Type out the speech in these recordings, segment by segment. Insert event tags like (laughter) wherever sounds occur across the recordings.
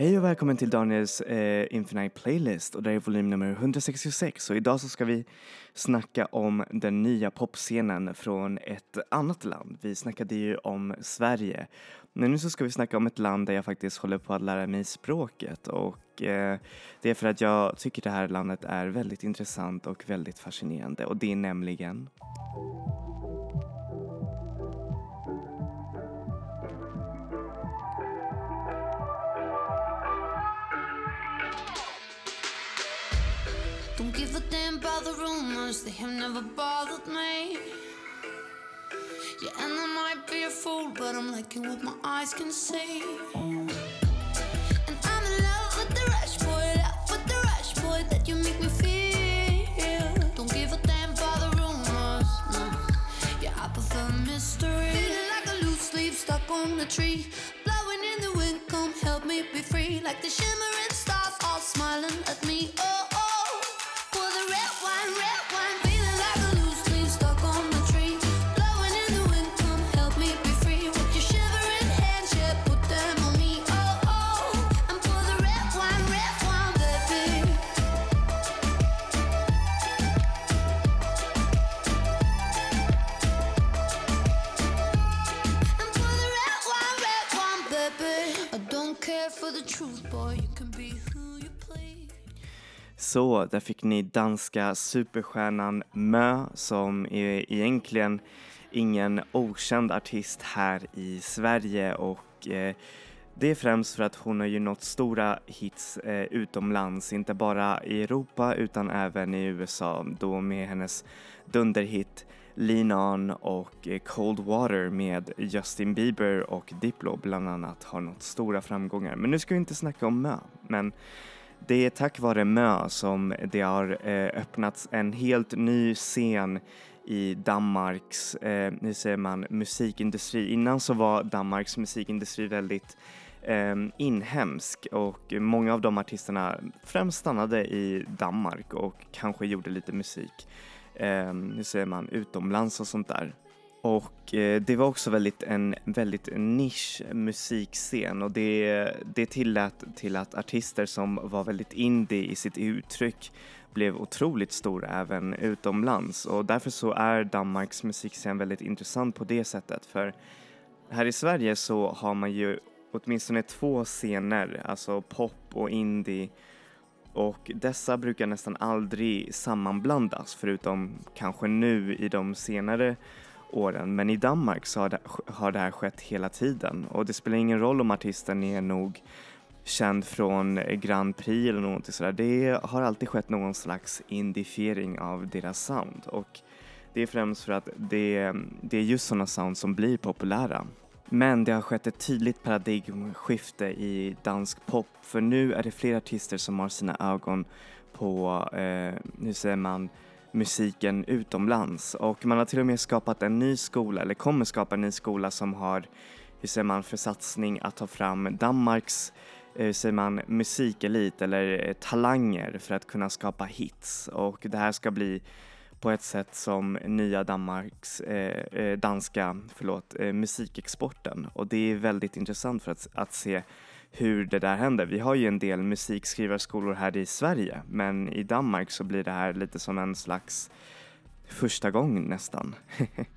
Hej och välkommen till Daniels eh, Infinite Playlist. Och det är volym nummer 166 och idag så ska vi snacka om den nya popscenen från ett annat land. Vi snackade ju om Sverige. Men nu så ska vi snacka om ett land där jag faktiskt håller på att lära mig språket. Och eh, det är för att jag tycker det här landet är väldigt intressant och väldigt fascinerande. Och det är nämligen give a damn about the rumors, they have never bothered me. Yeah, and I might be a fool, but I'm liking what my eyes can see. And I'm in love with the rush, boy, love with the rush, boy, that you make me feel. Don't give a damn about the rumors, no. Yeah, I prefer mystery. Feeling like a loose leaf stuck on a tree, blowing in the wind, come help me be free, like the shimmering stars all smiling at me. Så, där fick ni danska superstjärnan Mö som är egentligen ingen okänd artist här i Sverige. Och eh, det är främst för att hon har ju nått stora hits eh, utomlands, inte bara i Europa utan även i USA då med hennes dunderhit Lean On och eh, Cold Water med Justin Bieber och Diplo bland annat har nått stora framgångar. Men nu ska vi inte snacka om Mö, men det är tack vare Mö som det har eh, öppnats en helt ny scen i Danmarks, eh, hur säger man, musikindustri. Innan så var Danmarks musikindustri väldigt eh, inhemsk och många av de artisterna främst stannade i Danmark och kanske gjorde lite musik, eh, hur säger man, utomlands och sånt där. Och eh, det var också väldigt en väldigt nisch musikscen och det, det tillät till att artister som var väldigt indie i sitt uttryck blev otroligt stora även utomlands och därför så är Danmarks musikscen väldigt intressant på det sättet för här i Sverige så har man ju åtminstone två scener, alltså pop och indie och dessa brukar nästan aldrig sammanblandas förutom kanske nu i de senare åren. Men i Danmark så har det, har det här skett hela tiden och det spelar ingen roll om artisten är nog känd från Grand Prix eller något sådär. Det har alltid skett någon slags indifiering av deras sound och det är främst för att det, det är just sådana sound som blir populära. Men det har skett ett tydligt paradigmskifte i dansk pop för nu är det fler artister som har sina ögon på, eh, hur säger man, musiken utomlands. Och man har till och med skapat en ny skola, eller kommer skapa en ny skola som har, hur säger man, för satsning att ta fram Danmarks eh, hur säger man, musikelit eller eh, talanger för att kunna skapa hits. Och det här ska bli på ett sätt som nya Danmarks, eh, eh, danska förlåt, eh, musikexporten och det är väldigt intressant för att, att se hur det där händer. Vi har ju en del musikskrivarskolor här i Sverige men i Danmark så blir det här lite som en slags första gång nästan.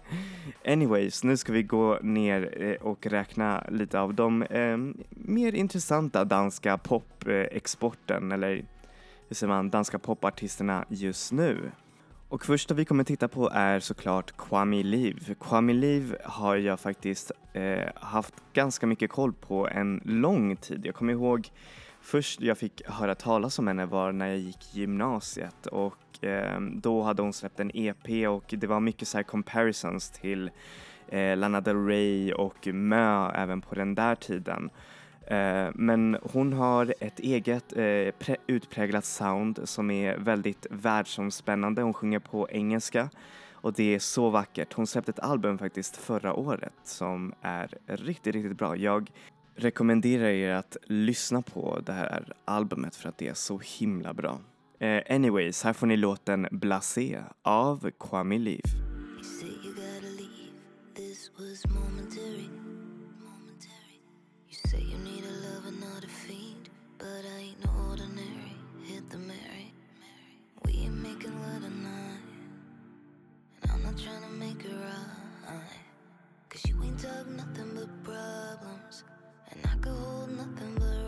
(laughs) Anyways, nu ska vi gå ner eh, och räkna lite av de eh, mer intressanta danska popexporten eh, eller hur säger man, danska popartisterna just nu. Och första vi kommer titta på är såklart Kwame Liv. Kwame Liv har jag faktiskt eh, haft ganska mycket koll på en lång tid. Jag kommer ihåg först jag fick höra talas om henne var när jag gick gymnasiet och eh, då hade hon släppt en EP och det var mycket så här comparisons till eh, Lana Del Rey och Mö även på den där tiden. Eh, men hon har ett eget eh, utpräglat sound som är väldigt världsomspännande. Hon sjunger på engelska och det är så vackert. Hon släppte ett album faktiskt förra året som är riktigt, riktigt bra. Jag rekommenderar er att lyssna på det här albumet för att det är så himla bra. Eh, anyways, här får ni låten Blasé av Kwame You leave. not trying to make it right. Cause you ain't talk nothing but problems, and I could hold nothing but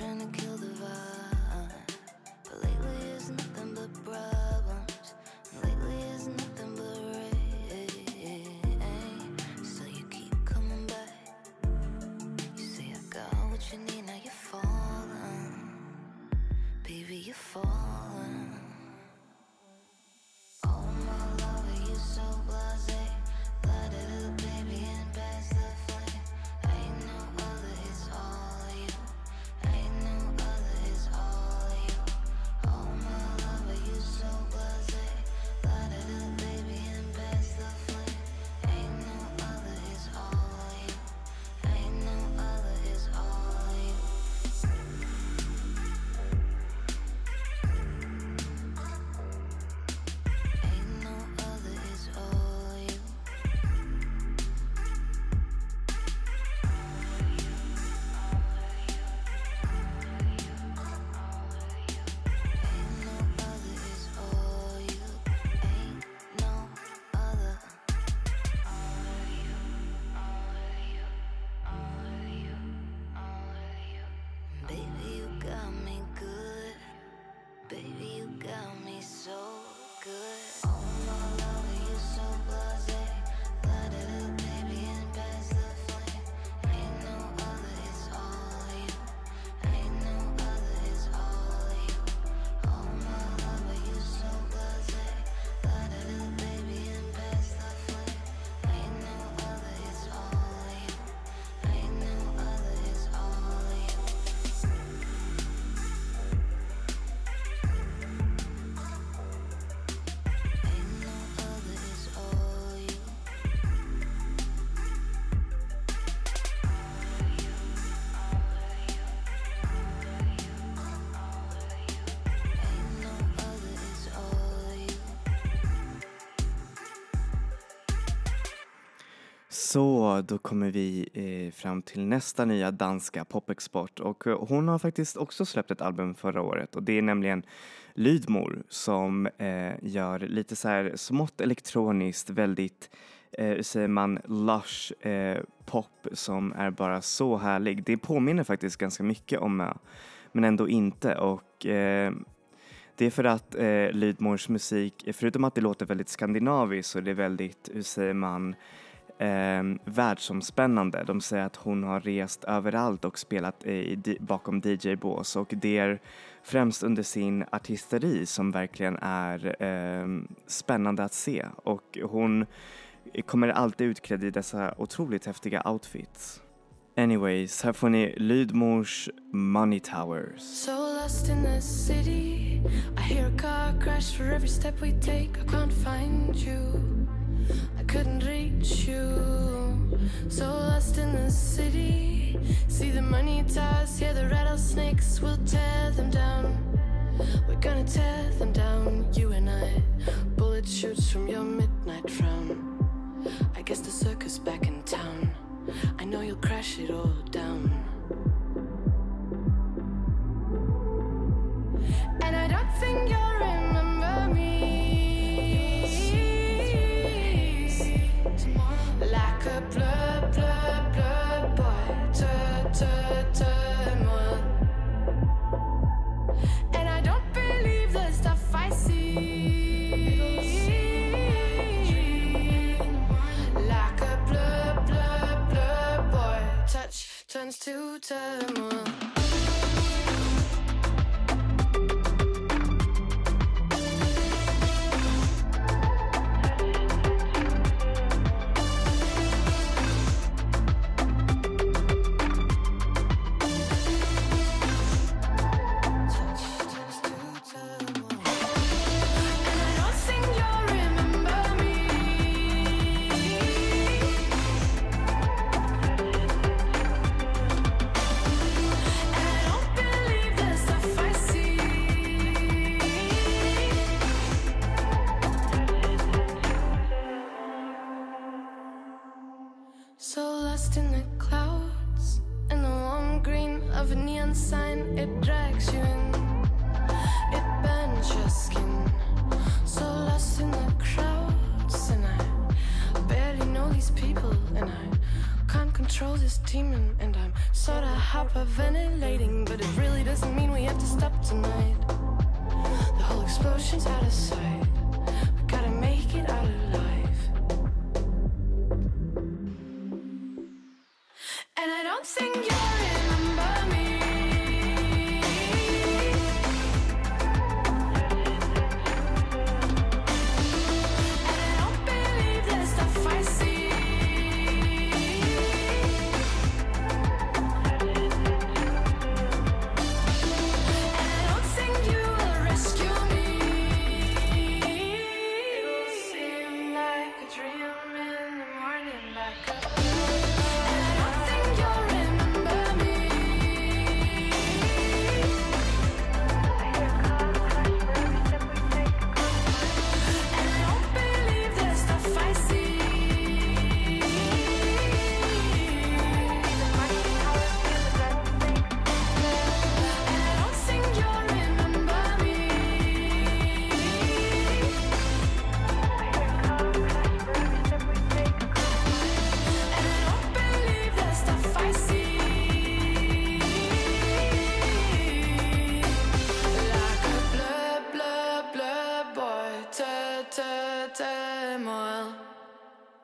trying to kill Så då kommer vi eh, fram till nästa nya danska popexport. Och eh, hon har faktiskt också släppt ett album förra året. Och det är nämligen Lydmor som eh, gör lite så här smått elektroniskt, väldigt eh, hur säger man, lush eh, pop som är bara så härlig. Det påminner faktiskt ganska mycket om Mö, men ändå inte. Och eh, det är för att eh, Lydmors musik, förutom att det låter väldigt skandinaviskt så är det väldigt, hur säger man, eh, världsomspännande. De säger att hon har rest överallt och spelat i, bakom DJ-bås och det är främst under sin artisteri som verkligen är eh, spännande att se och hon kommer alltid utklädd i dessa otroligt häftiga outfits. Anyways, här får ni Lydmors Money Towers. So lost in the city. I hear a car crash for every step we take. I can't find you. Couldn't reach you. So lost in the city. See the money towers, hear the rattlesnakes. We'll tear them down. We're gonna tear them down, you and I. Bullet shoots from your midnight frown. I guess the circus back in town. I know you'll crash it all down. I don't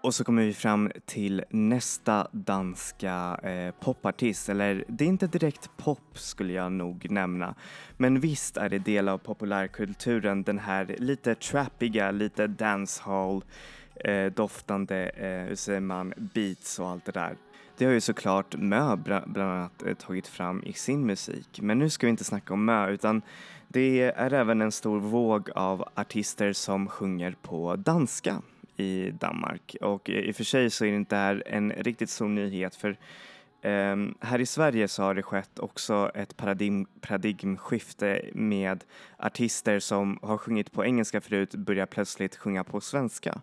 Och så kommer vi fram till nästa danska eh, popartist, eller det är inte direkt pop skulle jag nog nämna. Men visst är det del av populärkulturen, den här lite trappiga, lite dancehall eh, doftande, eh, hur säger man, beats och allt det där. Det har ju såklart Mö bland annat eh, tagit fram i sin musik. Men nu ska vi inte snacka om Mö utan det är även en stor våg av artister som sjunger på danska i Danmark. Och i och för sig så är det inte här en riktigt stor nyhet för Um, här i Sverige så har det skett också ett paradigm, paradigmskifte med artister som har sjungit på engelska förut börjar plötsligt sjunga på svenska.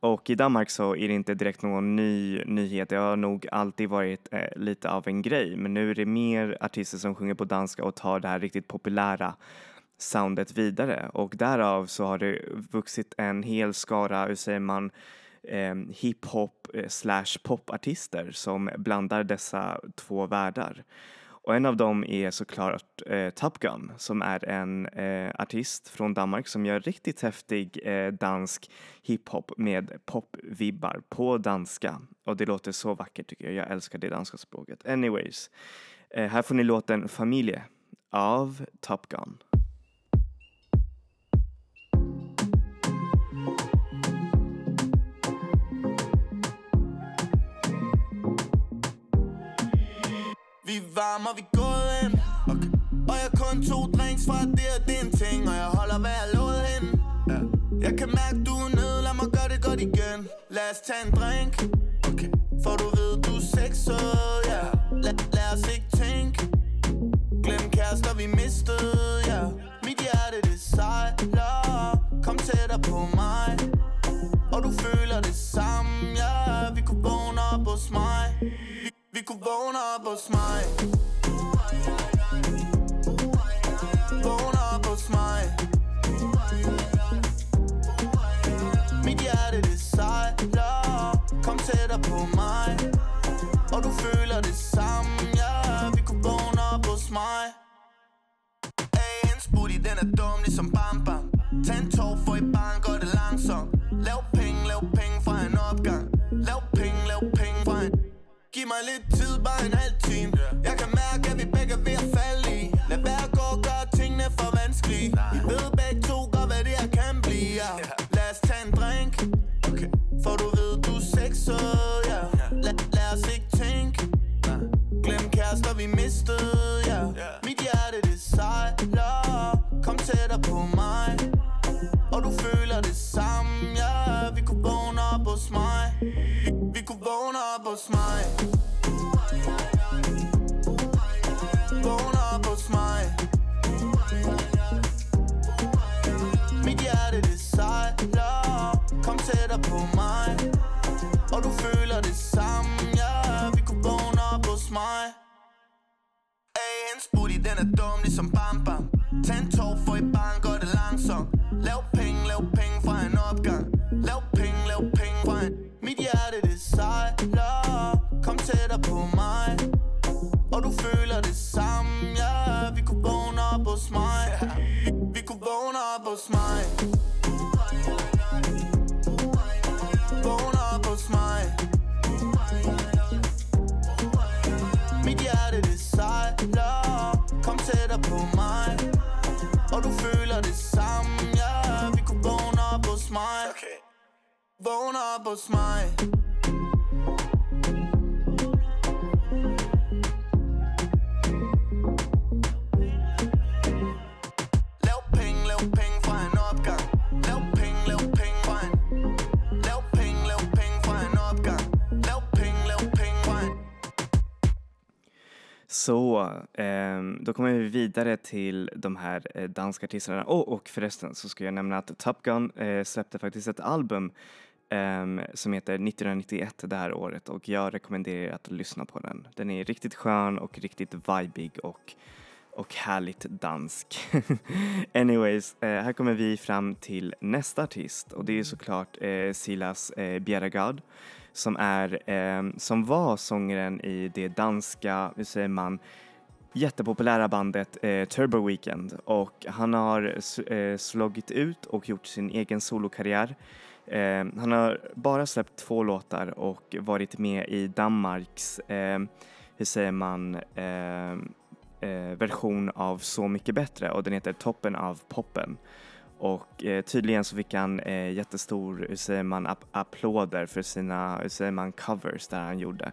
Och i Danmark så är det inte direkt någon ny nyhet. Det har nog alltid varit eh, lite av en grej. Men nu är det mer artister som sjunger på danska och tar det här riktigt populära soundet vidare. Och därav så har det vuxit en hel skara, hur säger man, eh, hiphop eh, slash popartister som blandar dessa två världar. Och en av dem är såklart eh, Top Gun som är en eh, artist från Danmark som gör riktigt häftig eh, dansk hiphop med popvibbar på danska. Och det låter så vackert tycker jag. Jag älskar det danska språket. Anyways, eh, här får ni låten Familje av Top Gun. Vi er varme og vi er gået ind okay. Og jeg har kun to drinks fra det og det er en ting Og jeg holder hvad jeg lovede hende ja. Jeg kan mærke du er nede, lad mig gøre det godt igen. Lad os tage en drink. Okay. For du ved du er sexet, ja. Lad, lad os ikke tænke. Glem kærester vi mistede, ja. Mit hjerte det sejler. Kom tættere på mig. Og du føler det samme, ja Vi kunne vågne op hos mig vi, vi kunne vågne op hos mig Mit hjerte det sejler Kom tættere på mig. Og du føler det samme, ja Vi kunne vågne op hos mig Ay, hendes booty, den er dum ligesom Bam Bam. Tag en tår, for i buying Og du føler det samme, ja Vi kunne vågne op hos mig Ay, hendes booty, den er dum ligesom Bam Bam. Tag bona fra en Så, ehm, då kommer vi vidare till de här eh, danska artisterna. Oh, och förresten så ska jag nämna att Top Gun eh, släppte faktiskt ett album ehm, som heter 1991 det här året och jag rekommenderar er att lyssna på den. Den är riktigt skön och riktigt vibig och, och härligt dansk. (laughs) Anyways, eh, här kommer vi fram till nästa artist och det är såklart eh, Silas eh, Bjerregaard som är, eh, som var sångaren i det danska, hur säger man, jättepopulära bandet eh, Turbo Weekend och han har eh, slagit ut och gjort sin egen solokarriär. Eh, han har bara släppt två låtar och varit med i Danmarks, eh, hur säger man, eh, eh, version av Så mycket bättre och den heter Toppen av poppen. Och eh, tydligen så fick han eh, jättestor, hur säger man, app applåder för sina, hur säger man, covers där han gjorde.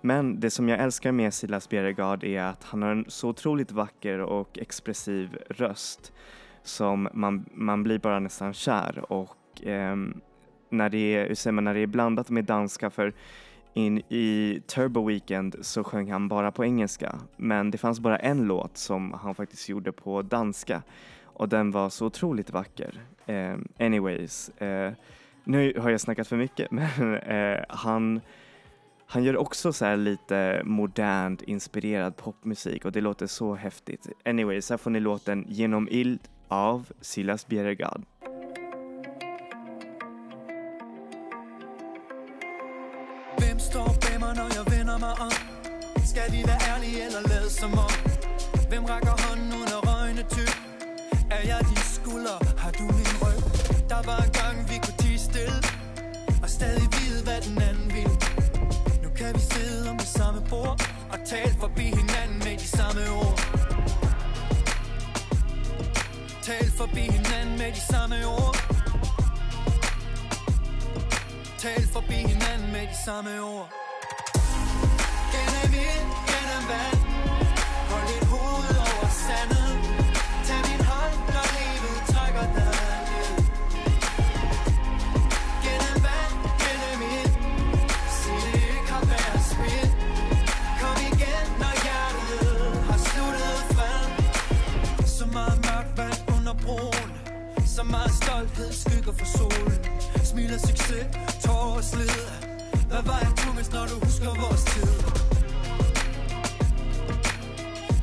Men det som jag älskar med Silas Bjerregaard är att han har en så otroligt vacker och expressiv röst som man, man blir bara nästan kär och ehm, när, det är, säger man, när det är blandat med danska för in i Turbo Weekend så sjöng han bara på engelska men det fanns bara en låt som han faktiskt gjorde på danska och den var så otroligt vacker. Eh, anyways, eh, nu har jag snackat för mycket (laughs) men eh, han, han gör också så här lite modernt inspirerad popmusik och det låter så häftigt. Anyways, här får ni låten Genom ild av Silas Bjerregaard. Mig om? Skal vi være ærlige eller lade som om? Hvem rækker hånden under at røgne tyk? Er jeg din skulder? Har du min ryg? Der var en gang, vi kunne tige stille Og stadig vide, hvad den anden vil Nu kan vi sidde om det samme bord Og tale forbi hinanden med de samme ord Tal forbi hinanden med de samme ord Tal forbi hinanden med de samme ord gennem vand Hold dit hoved over sandet Tag min hånd, når livet trækker dig ned Gennem vand, gennem ild Sig det ikke har været spild Kom igen, når hjertet har sluttet fred Så meget mørkt vand under broen Så meget stolthed skygger for solen. Smil af succes, tårer og slid Hvad var jeg tungest, når du husker vores tid?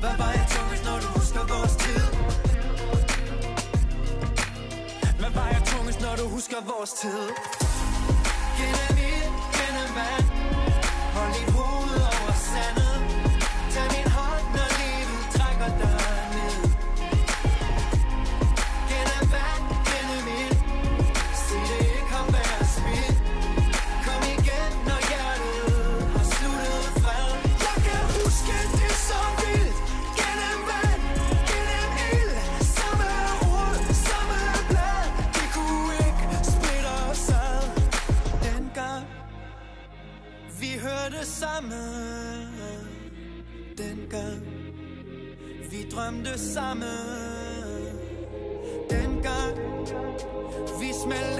Hvad var jeg tungest, når du husker vores tid? Hvad var jeg tungest, når du husker vores tid? samme Dengang vi drømte sammen Dengang vi smelte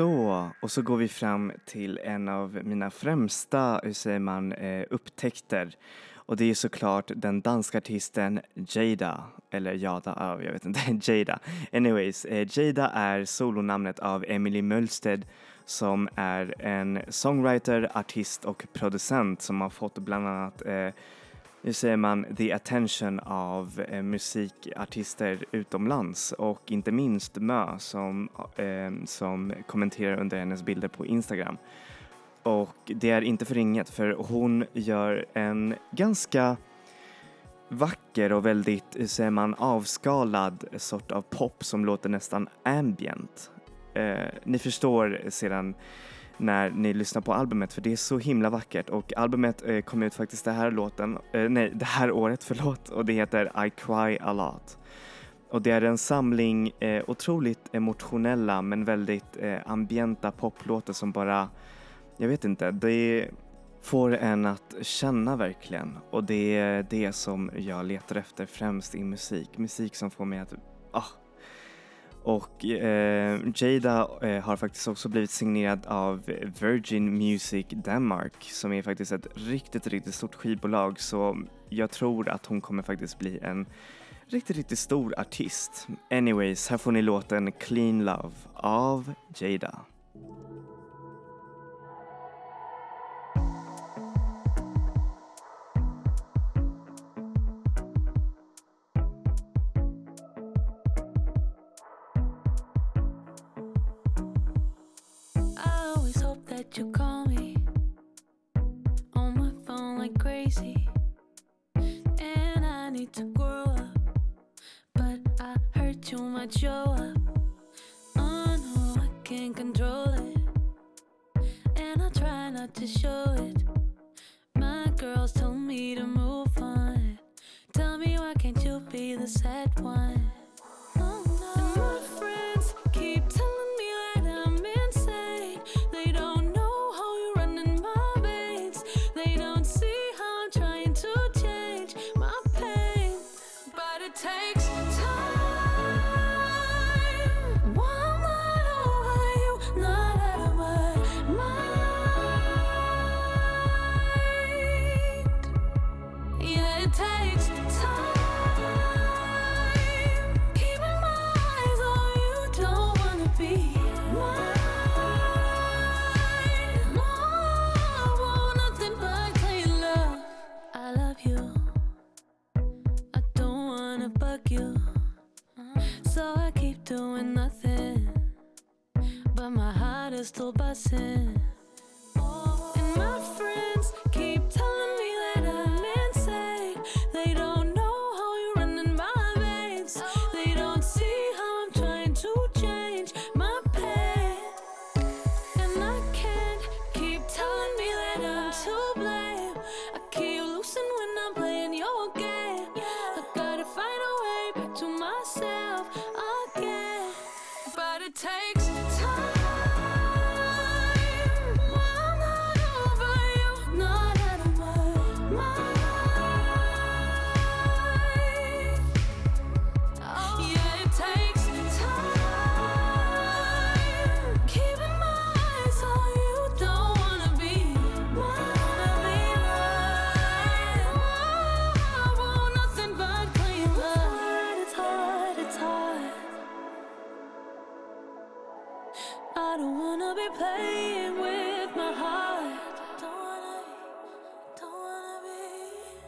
Så, och så går vi fram till en av mina främsta, hur säger man, eh, upptäckter. Och det är såklart den danska artisten Jada, eller Jada, jag vet inte, (laughs) Jada. Anyways, eh, Jada är solonamnet av Emily Mölsted som är en songwriter, artist och producent som har fått bland annat eh, hur säger man, the attention av eh, musikartister utomlands och inte minst Mö som, eh, som kommenterar under hennes bilder på Instagram. Och det är inte för inget för hon gör en ganska vacker och väldigt, hur säger man, avskalad sort av pop som låter nästan ambient. Eh, ni förstår sedan när ni lyssnar på albumet för det är så himla vackert och albumet eh, kom ut faktiskt det här låten, eh, nej det här (laughs) året förlåt och det heter I Cry A Lot. Och det är en samling eh, otroligt emotionella men väldigt eh, ambienta poplåtar som bara, jag vet inte, det får en att känna verkligen och det är det som jag letar efter främst i musik. Musik som får mig att ah, och eh, Jada eh, har faktiskt också blivit signerad av Virgin Music Denmark som är faktiskt ett riktigt, riktigt stort skivbolag så jag tror att hon kommer faktiskt bli en riktigt, riktigt stor artist. Anyways, här får ni låten Clean Love av Jada.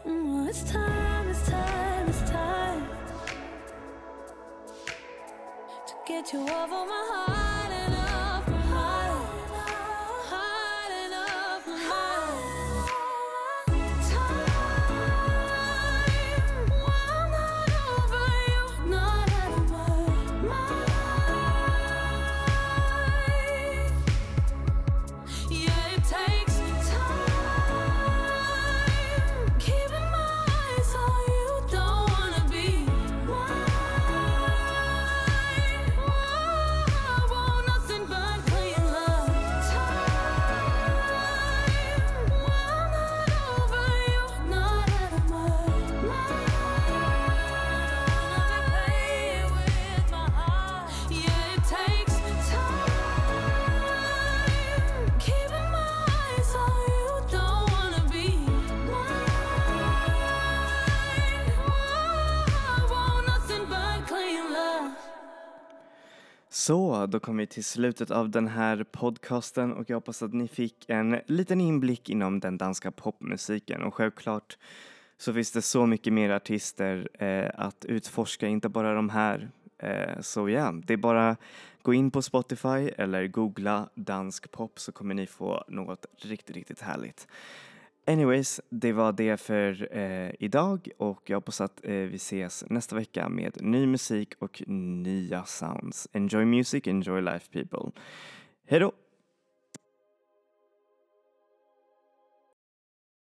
Mm, it's time, it's time, it's time to get you off of my heart Så, då kom vi till slutet av den här podcasten och jag hoppas att ni fick en liten inblick inom den danska popmusiken och självklart så finns det så mycket mer artister eh, att utforska, inte bara de här. Eh, så ja, det är bara gå in på Spotify eller googla dansk pop så kommer ni få något riktigt, riktigt härligt. Anyways, det var det för eh, idag och jag hoppas att eh, vi ses nästa vecka med ny musik och nya sounds. Enjoy music, enjoy life people. Hejdå!